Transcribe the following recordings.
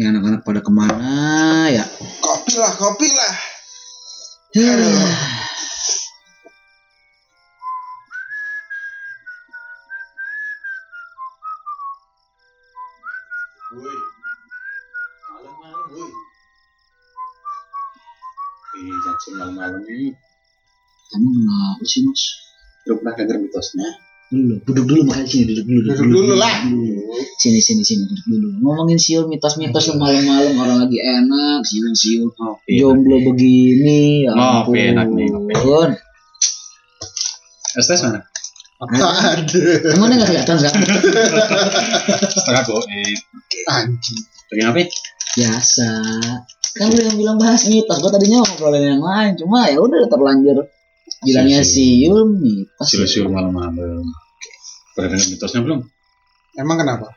Ini anak-anak pada ke mana ya? Kopi lah, kopi lah. Woi. Malam-malam, woi. Ih, jangan malam-malam ini. Kamu kenapa sih mas? Belum pernah denger mitosnya. Belum. Duduk dulu makanya sini duduk dulu. Duduk dulu lah. Sini sini sini duduk dulu. Ngomongin siul mitos-mitos malam-malam orang lagi enak siul siul. Ngopi. Jomblo begini. Ya Ngopi, ampun. enak nih, ngopi. Estes mana? Ada. Emang nggak kelihatan kan? Setengah goib. Anjing. Lagi ngapain? Biasa. Kan lu yang bilang bahas mitos. Gua tadinya mau ngobrolin yang lain. Cuma ya udah terlanjur. Bilangnya siul mitos. Siul-siul malam-malam. Pernah denger mitosnya belum? Emang kenapa?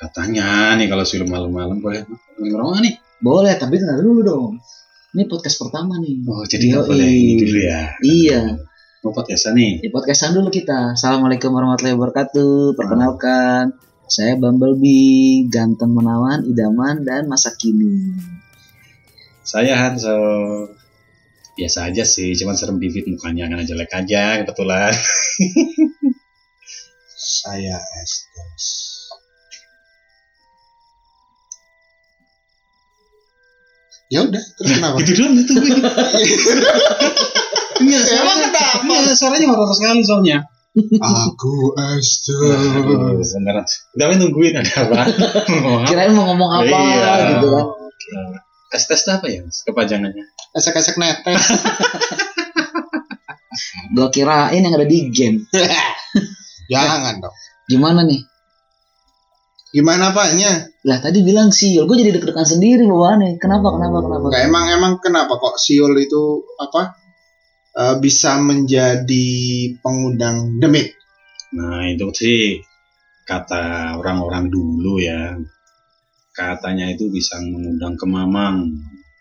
Katanya nih kalau siul malam-malam boleh ngerong nih. Boleh, tapi tenang dulu dong. Ini podcast pertama nih. Oh, jadi nggak boleh ini dulu ya. Iya. Mau podcastan nih. Di podcastan dulu kita. Assalamualaikum warahmatullahi wabarakatuh. Perkenalkan, saya Bumblebee, ganteng menawan, idaman, dan masa kini. Saya Hanso. Biasa aja sih, cuman serem bibit mukanya karena jelek aja kebetulan. Saya Estes. Ya udah, terus kenapa? Gitu doang itu. Iya, Emang suaranya, kenapa? iya, suaranya horor sekali soalnya. Aku Estes. Beneran. Udah nungguin ada apa? Kirain mau ngomong apa Iya. gitu kan. Tes tes apa ya? Mas? Kepanjangannya. Esek-esek netes. Gua kirain yang ada di game. Jangan dong. Gimana nih? Gimana apanya? Lah tadi bilang siul, gue jadi deg-degan sendiri bawaannya. Kenapa, kenapa, kenapa? Nggak, emang emang kenapa kok Siul itu apa eh, bisa menjadi pengundang demit? Nah, itu sih kata orang-orang dulu ya. Katanya itu bisa mengundang kemamang.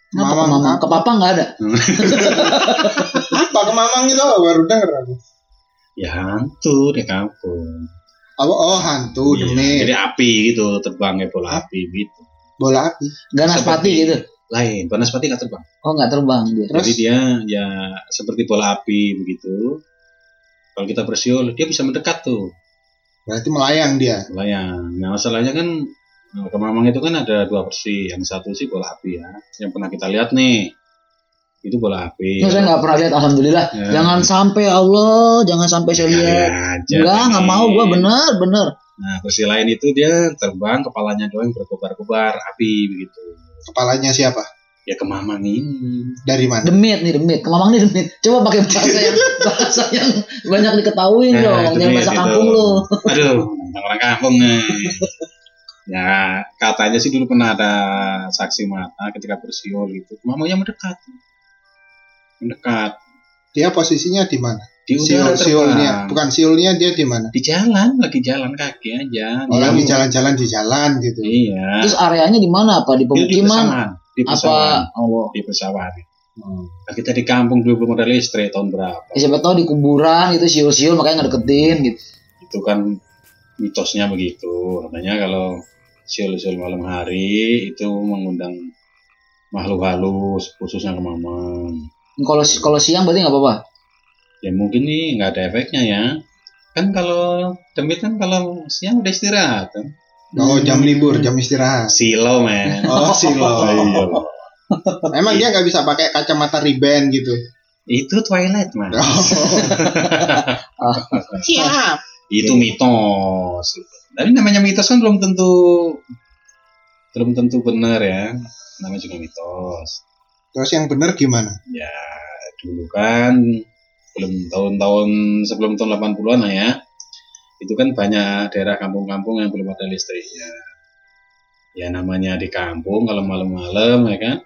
Kenapa ke Mamang mama? apa? Ke papa nggak ada? Apa kemamang itu baru denger aku. Ya hantu di kampung. Oh, oh hantu Iya, demit. Jadi api gitu, terbang kayak bola api gitu. Bola api. Ganaspati Seperti- gitu? Lain, Banaspati nggak terbang. Oh nggak terbang dia. Terus? Jadi dia ya seperti bola api begitu. Kalau kita bersiul, dia bisa mendekat tuh, Berarti melayang dia. melayang. Nah masalahnya kan eh, kemamang itu kan ada dua versi. Yang satu sih bola api ya, yang pernah kita lihat nih, itu bola api. Ini saya nggak pernah lihat, alhamdulillah. Ya. Jangan sampai Allah, jangan sampai saya Ya, lihat. aja Enggak, nggak mau gue bener, bener. Nah versi lain itu dia terbang, kepalanya doang berkobar-kobar api begitu. Kepalanya siapa? Ya kemamang ini. Dari mana? Demit nih, demit. Kemamang nih demit. Coba pakai bahasa yang bahasa yang banyak diketahui Nah, dong. dia, bahasa kampung lu. Aduh, orang kampung nih. Ya, katanya sih dulu pernah ada saksi mata ketika bersiul gitu. Mamanya mendekat. Mendekat. Dia posisinya di mana? Di Siul udara siulnya, bukan siulnya dia di mana? Di jalan, lagi jalan kaki aja. Orang di Dia- jalan-jalan di jalan gitu. Iya. Terus areanya di mana? Apa di Dia di pemukiman? pesawahan. Di Apa? Allah. Di pesawahan. Hmm. Nah, kita di kampung dulu belum ada listrik tahun berapa. Ya, siapa tahu di kuburan itu siul-siul makanya nggak deketin gitu. Itu kan mitosnya begitu. Katanya kalau siul-siul malam hari itu mengundang makhluk halus, khususnya ke mamang. Kalau kalau siang berarti nggak apa-apa. Ya mungkin nih nggak ada efeknya ya. Kan kalau demit kan kalau siang udah istirahat kan. Oh, Hmm. jam libur, jam istirahat. Silo men. Oh, silo. Iya. Emang dia nggak bisa pakai kacamata riben gitu. Itu Twilight man. Siap. Itu mitos. Tapi namanya mitos kan belum tentu belum tentu benar ya. Namanya juga mitos. Terus yang benar gimana? Ya dulu kan belum tahun-tahun sebelum tahun 80-an lah ya. Itu kan banyak daerah kampung-kampung yang belum ada listrik ya. Ya namanya di kampung kalau malam-malam ya kan.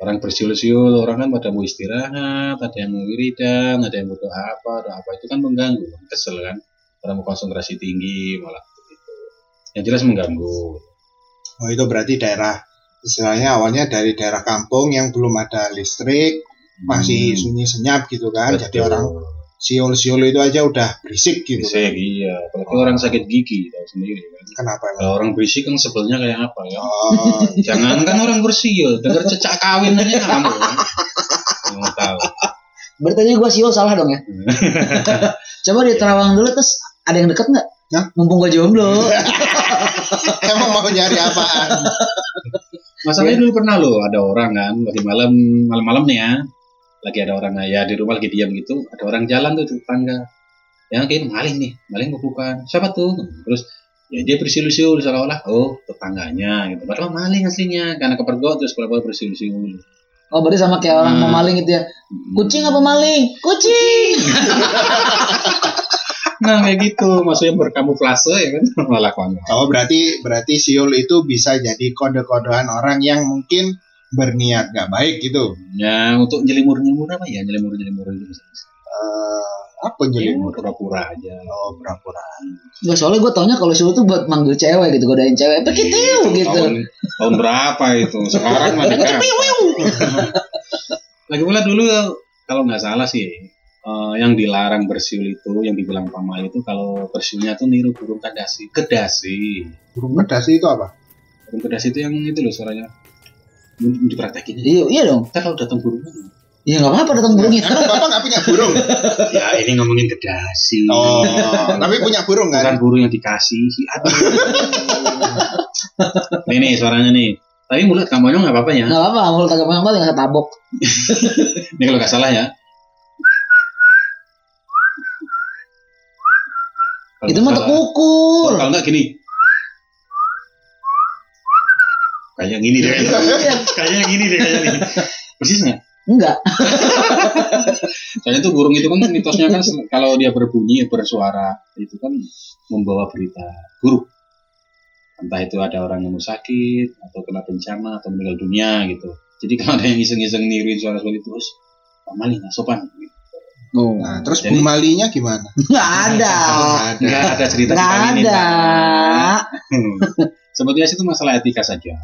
Orang bersiul-siul, orang kan pada mau istirahat, ada yang mau wiridan, ada yang doa apa, doa apa itu kan mengganggu, kesel kan. Orang mau konsentrasi tinggi malah. Yang jelas mengganggu. Oh, itu berarti daerah istilahnya awalnya dari daerah kampung yang belum ada listrik, masih Hmm. sunyi senyap gitu kan. Jadi Betul. orang siul-siul itu aja udah berisik gitu. Berisik, iya. Apalagi orang sakit gigi tahu sendiri kan. Kenapa emang? Kalau orang berisik kan sebelnya kayak apa ya? Oh, Jangan kan orang bersiul, dengar cecak kawin aja kamu. kan. Mau tahu. Berarti gua siul salah dong ya. Coba di Terawang dulu terus ada yang deket nggak? Hah? Mumpung gua jomblo. emang mau nyari apaan? Masalahnya dulu pernah loh ada orang kan lagi malam malam-malam nih ya. Lagi ada orang ya di rumah lagi diam gitu, ada orang jalan tuh di tetangga. Yang kayak maling nih, maling bukan. Siapa tuh? Terus ya dia bersiul-siul seolah-olah oh tetangganya gitu. Padahal maling aslinya karena kepergok terus pura-pura bersiul-siul. Oh berarti sama kayak orang Hmm. mau maling gitu ya. Kucing apa maling? Kucing. Nah kayak gitu, maksudnya berkamuflase ya kan malah konyol. Oh berarti berarti siul itu bisa jadi kode-kodean orang yang mungkin berniat gak baik gitu. Ya untuk nyelimur-nyelimur apa ya nyelimur-nyelimur itu bisa. Eh, apa Ya, jadi pura-pura aja. Oh pura-pura. Gak soalnya gue taunya kalau siul tuh buat manggil cewek gitu, godain cewek. Begitu gitu. Tahun, tahun berapa itu? Sekarang mah dekat. Lagi pula dulu kalau nggak salah sih eh, yang dilarang bersiul itu, yang dibilang pamal itu kalau bersiulnya tuh niru burung kadasi, kedasi. Burung kedasi itu apa? Burung kedasi itu yang itu loh suaranya. Dipraktekin. Iya, iya dong. Kita kalau datang burung, Iya nggak apa-apa datang burungnya. Emang bapak nggak punya burung? ya ini ngomongin kedasi. Oh, tapi punya burung Bukan kan? burung yang dikasih. Aduh. nih nih suaranya nih. Tapi mulut kamu nggak apa-apa ya. Nggak apa-apa, mulut agak banget nggak tabok. Ini kalau nggak salah ya. Kalau Itu mah. Oh, kalau nggak gini. Kayak gini deh. Iya. Kayaknya gini deh kayaknya nih. Persis nggak? Enggak. Soalnya tuh burung itu kan mitosnya kan kalau dia berbunyi bersuara itu kan membawa berita buruk. Entah itu ada orang yang mau sakit atau kena bencana atau meninggal dunia gitu. Jadi kalau ada yang iseng-iseng niruin suara seperti itu, terus Pak Mali nggak sopan. Oh. Nah, terus Jadi- Bu Malinya gimana? Nggak ada. Nggak ada cerita Nggak ada. Hmm. Sebetulnya itu masalah etika saja.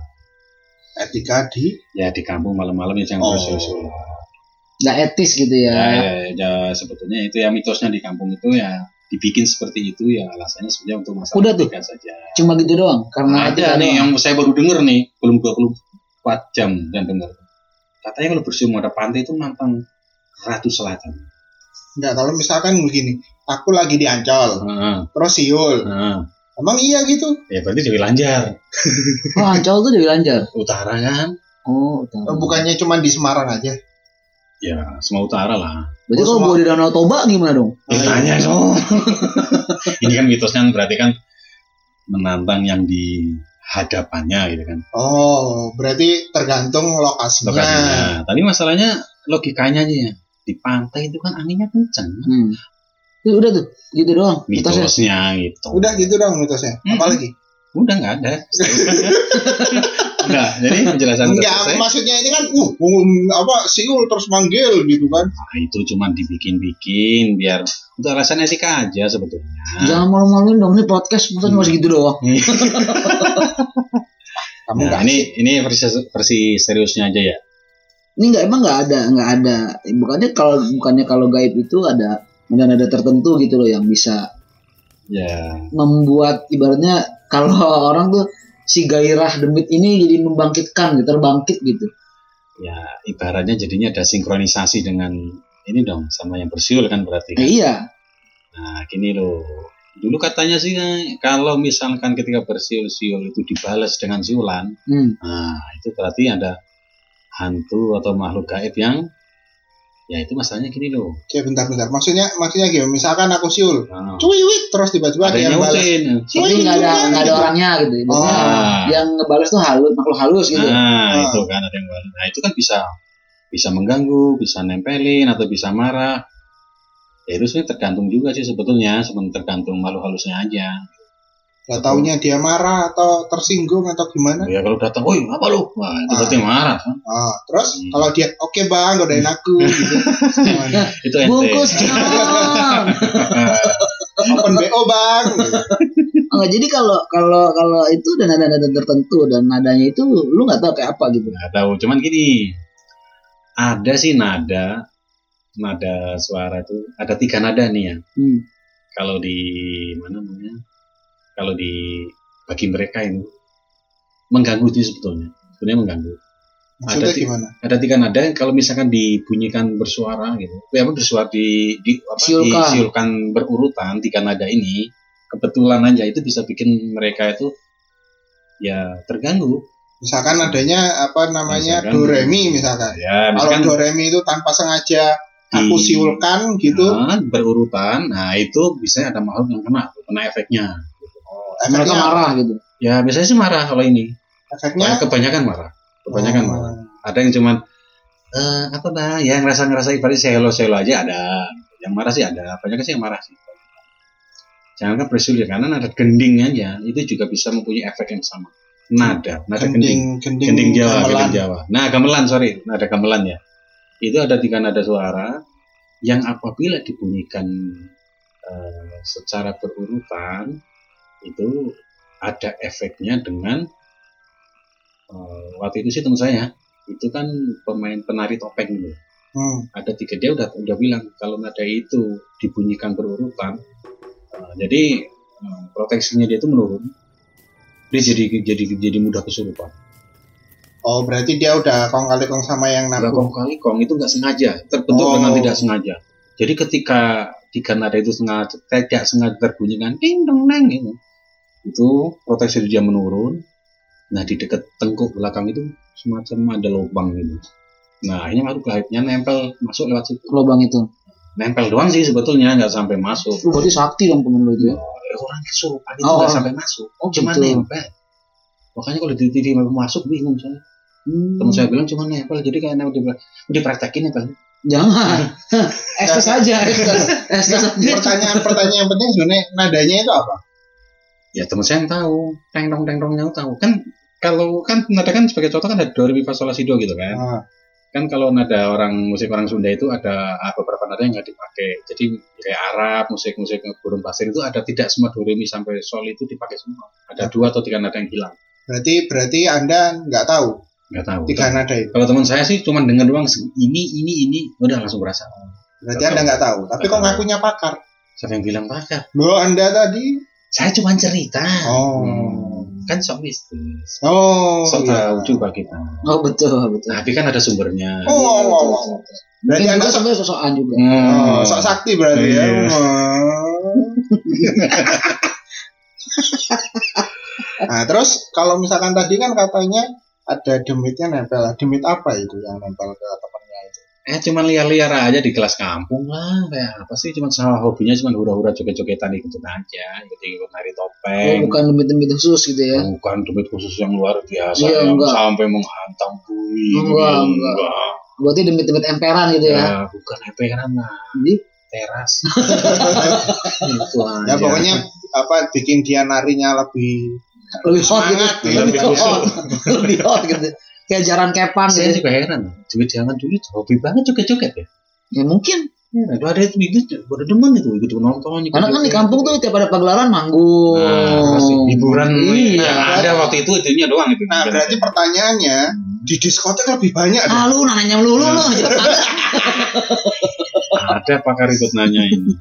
Etika di Ya di kampung malam-malam ya jangan Oh. bersiul-siul. Nggak etis gitu Ya, ya. ya, ya, sebetulnya itu ya mitosnya di kampung itu ya dibikin seperti itu ya alasannya sebenarnya untuk masalah Udah tuh. etika saja. Cuma gitu doang. Karena Ada nih doang. yang saya baru denger nih, belum 24 jam dan denger. Katanya kalau bersiul ada pantai itu nantang Ratu Selatan. Enggak, kalau misalkan begini, aku lagi di Ancol, Heeh. terus siul. heeh. Emang iya gitu? Ya berarti Dewi Lanjar. Oh, Ancol tuh Dewi Lanjar. Utara kan? Oh, tahu. Oh, Bukannya cuma di Semarang aja? Ya, semua utara lah. Berarti Oh, kalau semua- gua di Danau Toba gimana dong? Ya, tanya dong. Ini kan mitosnya kan berarti kan menantang yang di hadapannya gitu kan. Oh, berarti tergantung lokasinya. Lokasinya. Tapi masalahnya logikanya aja ya. Di pantai itu kan anginnya kencang. Hmm. Itu udah tuh, gitu doang. Mitosnya. Mitosnya gitu. Udah gitu dong mitosnya. Hmm. Apalagi? Udah nggak ada. Enggak, jadi penjelasan udah Enggak, selesai. maksudnya ini kan uh, um, apa siul terus manggil gitu kan. Nah, itu cuma dibikin-bikin biar untuk alasan etika aja sebetulnya. Jangan malu-maluin dong, ini podcast bukan Hmm. masih gitu doang. Kamu Nah, enggak ini ini versi versi seriusnya aja ya. Ini nggak emang nggak ada, nggak ada. Bukannya kalau bukannya kalau gaib itu ada nada-nada tertentu gitu loh yang bisa Ya, membuat ibaratnya kalau orang tuh si gairah demit ini jadi membangkitkan gitu, terbangkit gitu. ya ibaratnya jadinya ada sinkronisasi dengan ini dong sama yang bersiul kan berarti. Eh, Kan? iya, Nah, gini loh. Dulu katanya sih eh, kalau misalkan ketika bersiul-siul itu dibalas dengan siulan, hmm. nah itu berarti ada hantu atau makhluk gaib yang ya itu masalahnya gini loh. Ya bentar-bentar. Maksudnya maksudnya gimana? Misalkan aku siul, Nah, cuiwit terus tiba-tiba ada yang balas. tapi nggak ada nggak ada orangnya gitu. Ibaratnya Ah. Yang ngebales tuh halus, makhluk halus gitu. Nah, Ah. itu kan ada yang balas. Nah, itu kan bisa bisa mengganggu, bisa nempelin atau bisa marah. Ya itu sebenarnya tergantung juga sih sebetulnya, sebenarnya tergantung makhluk halusnya aja. Gak taunya dia marah atau tersinggung atau gimana? Ya kalau datang, "Woi, apa lu?" Wah, itu Ah. berarti marah kan. Ah, terus Hmm. kalau dia oke bang, godain aku gitu. Gimana? Itu ente. Bungkus John. Open BO bang. Gitu. Enggak jadi kalau kalau kalau itu dan nada-nada tertentu dan nadanya itu lu nggak tahu kayak apa gitu. Nggak tahu, cuman gini. Ada sih nada nada suara itu ada tiga nada nih ya. Hmm. Kalau di mana namanya? Kalau di bagi mereka ini mengganggu itu sebetulnya. Sebenarnya mengganggu. Maksudnya Ada gimana? Ada tiga nada kalau misalkan dibunyikan bersuara gitu. Ya apa bersuara di, di apa, Siulkan. disiulkan berurutan tiga nada ini kebetulan aja itu bisa bikin mereka itu ya terganggu. Misalkan adanya apa namanya Misalkan- do re mi misalkan. Ya Kalau misalkan do re mi itu tanpa sengaja aku Di- siulkan gitu, Nah, berurutan, nah itu biasanya ada makhluk yang kena, kena efeknya. Mereka marah gitu. Ya biasanya sih marah kalau ini. efeknya kebanyakan marah. Kebanyakan Oh. marah. Ada yang cuman eh apa dah, ya ngerasa ngerasa ibaratnya selo selo aja ada. Yang marah sih ada, banyak sih yang marah sih. Jangan kan bersul ya, karena nada gending aja itu juga bisa mempunyai efek yang sama. Nada, nada gending. gending gending, Gending Jawa, gamelan. gending Jawa. Nah, gamelan sorry, nada gamelan ya. Itu ada tiga nada suara yang apabila dibunyikan eh, secara berurutan itu ada efeknya dengan eh, waktu itu sih teman saya itu kan pemain penari topeng gitu. Hmm. Ada tiga dia udah udah bilang kalau nada itu dibunyikan berurutan, eh, jadi eh, proteksinya dia itu menurun. Dia jadi jadi jadi mudah kesurupan. Oh berarti dia udah kong kali kong sama yang nabung. kong kali kong itu nggak sengaja, terbentuk Oh. dengan tidak sengaja. Jadi ketika tiga nada itu sengaja tidak sengaja terbunyikan ding dong neng itu, itu proteksi dia menurun. Nah di dekat tengkuk belakang itu semacam ada lubang gitu. Nah akhirnya makhluk gaibnya nempel masuk lewat situ. Lubang itu. Nempel doang sih sebetulnya nggak sampai masuk. Lu berarti sakti dong temen lu itu ya. Eh, orang kesurupan itu Oh. nggak sampai masuk. Oh, Cuma gitu. nempel. Makanya kalau di TV masuk bingung saya. Hmm. Temen saya bilang cuma nempel, jadi kayak nempel di dipraktekin nempel. Jangan. Estes aja, estes. Pertanyaan pertanyaan yang penting sebenarnya nadanya itu apa? Ya teman saya yang tahu, teng dong teng dongnya tahu. Kan kalau kan nada kan sebagai contoh kan ada do re mi fa sol la si do gitu kan. Ah, Kan kalau nada orang musik orang Sunda itu ada ah, beberapa nada yang nggak dipakai. Jadi kayak Arab, musik-musik burung pasir itu ada tidak semua do re mi sampai sol itu dipakai semua. Ada dua atau tiga nada yang hilang. berarti berarti anda nggak tahu Nggak tahu. tiga nada itu. Kalau teman saya sih cuma dengar doang ini ini ini udah langsung berasa. Berarti Nggak anda nggak tahu. Tapi kok ngakunya pakar? Siapa yang bilang pakar? Lo anda tadi? Saya cuma cerita. Oh. Hmm, Kan sok mistis. Oh. Sok iya. tahu juga kita. Oh betul, betul. Tapi kan ada sumbernya. Oh, oh, oh, oh. Berarti anda juga sok, sosokan juga. oh, sok sakti berarti ya. Iya. Oh. nah terus kalau misalkan tadi kan katanya ada demitnya nempel. Demit apa itu yang nempel ke? Eh cuman liar-liar aja di kelas kampung lah kayak apa sih cuman sama hobinya cuman hura-hura joget-jogetan ikut aja ikut-ikut nari Oh, topeng bukan demit-demit khusus gitu ya. bukan demit khusus yang luar biasa Iya, yang enggak. sampai menghantam bumi Enggak, enggak. Berarti demit-demit emperan gitu ya. Ya, bukan emperan lah Jadi teras itu aja Ya pokoknya apa bikin dia narinya lebih lebih hot gitu. Semangat, Lebih lebih hot. Lebih hot gitu. Kayak jaran kepan saya gitu. juga heran duit jangan dulu itu hobi banget joget-joget ya Ya mungkin. Heran. Itu ada itu itu pada demen itu gitu nonton ikut Karena kan di kampung tuh tiap ada pagelaran manggung. Nah, pasti hiburan Iya. yang ada waktu itu itunya doang itu. Nah berarti pertanyaannya di diskotek lebih banyak. Ah lu nanya melulu lu. ada pakar ikut nanya ini.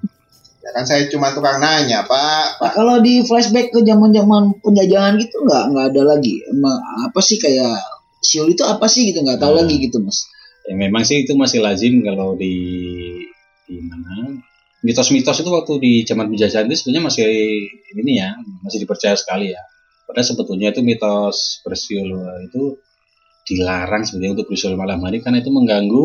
Ya kan saya cuma tukang nanya pak. Nah, kalau di flashback ke zaman-zaman penjajahan gitu nggak nggak ada lagi. Emang apa sih kayak siul itu apa sih gitu nggak tahu Hmm. lagi gitu mas. Ya, memang sih itu masih lazim kalau di di mana mitos-mitos itu waktu di zaman penjajahan itu sebenarnya masih ini ya masih dipercaya sekali ya. Padahal sebetulnya itu mitos bersiul itu dilarang sebenarnya untuk bersiul malam hari karena itu mengganggu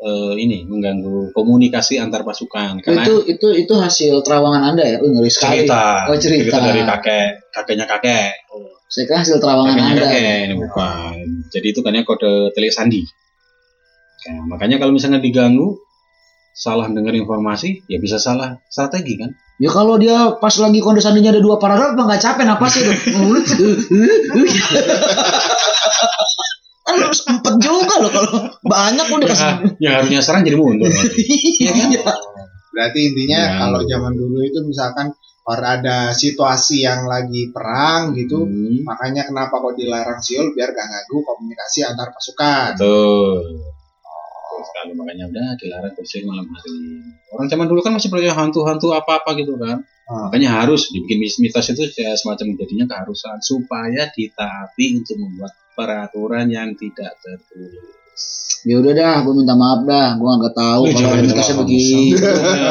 eh, ini mengganggu komunikasi antar pasukan karena Itu itu itu hasil terawangan anda ya? Oh, ngeri sekali. cerita, Oh, cerita. dari kakek kakeknya kakek Saya kira hasil terawangan anda. kakek ini bukan. Jadi itu kan ya kode telik sandi. Ya, makanya kalau misalnya diganggu salah dengar informasi ya bisa salah strategi kan? Ya kalau dia pas lagi kondesannya ada dua paragraf mah nggak capek apa sih kan harus empat juga loh kalau banyak udah. Kasih yang, yang harusnya serang jadi mundur. Iya kan? Berarti intinya Ya. kalau zaman dulu itu misalkan orang ada situasi yang lagi perang gitu, Hmm, makanya kenapa kok dilarang siul biar gak nganggu komunikasi antar pasukan. betul betul sekali makanya udah dilarang bersihin malam hari orang zaman dulu kan masih percaya hantu-hantu apa-apa gitu kan Ah. makanya harus dibikin mitos itu ya semacam jadinya keharusan supaya ditaati untuk membuat peraturan yang tidak tertulis Ya udah dah, gue minta maaf dah. Gue nggak tahu Eh, kalau ada maaf. begitu.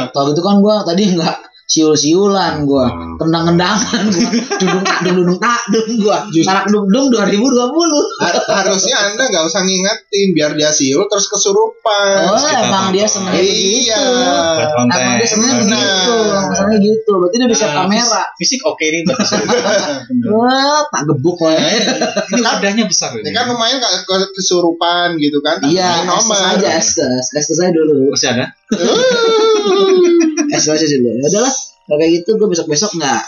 Kalau gitu kan gue tadi nggak siul-siulan gue, Hmm. tendang-tendangan gue, dudung tak dudung tak dudung gue, tarak dudung 2020. Ha- harusnya anda nggak usah ngingetin biar dia siul terus kesurupan Oh, kita emang dia seneng iya konten Emang dia seneng Benar. gitu, masalahnya gitu. Berarti dia udah siap Nah, kamera. fis- fisik oke nih Wah, tak gebuk lah. ini wadahnya besar ini kan lumayan kayak ke- kesurupan gitu kan Iya, estes aja, estes, estes aja dulu. masih ada Estes aja dulu. Ya udahlah, kalau kayak gitu gue besok-besok nggak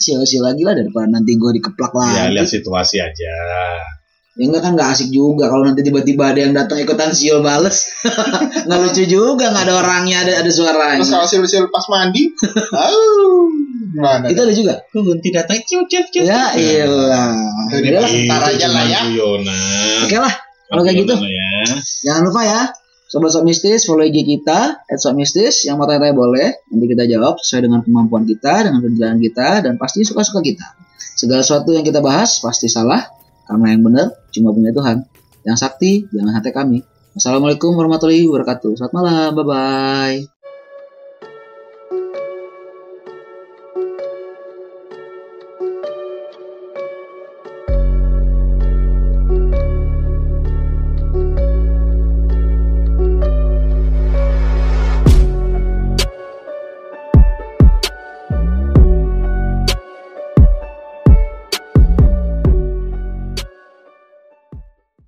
siul-siul lagi lah daripada nanti gue dikeplak ya lagi. lihat situasi aja Ya enggak kan nggak asik juga kalau nanti tiba-tiba ada yang datang ikutan siul bales. nggak lucu juga nggak ada orangnya ada ada terus suaranya. kalau siul-siul pas mandi gimana Itu ada juga. kunti datang cium cium cium Ya iyalah. Itu Udah lah. Ntar aja lah ya. Oke lah. Kalau kayak gitu. Ya. Jangan lupa ya. Sobat Mistis, follow IG kita, Sobat Mistis, yang mau tanya-tanya boleh, nanti kita jawab sesuai dengan kemampuan kita, dengan kerjaan kita, dan pasti suka-suka kita. Segala sesuatu yang kita bahas pasti salah, karena yang benar cuma punya Tuhan. Yang sakti, jangan hati kami. Wassalamualaikum warahmatullahi wabarakatuh. Selamat malam, bye-bye.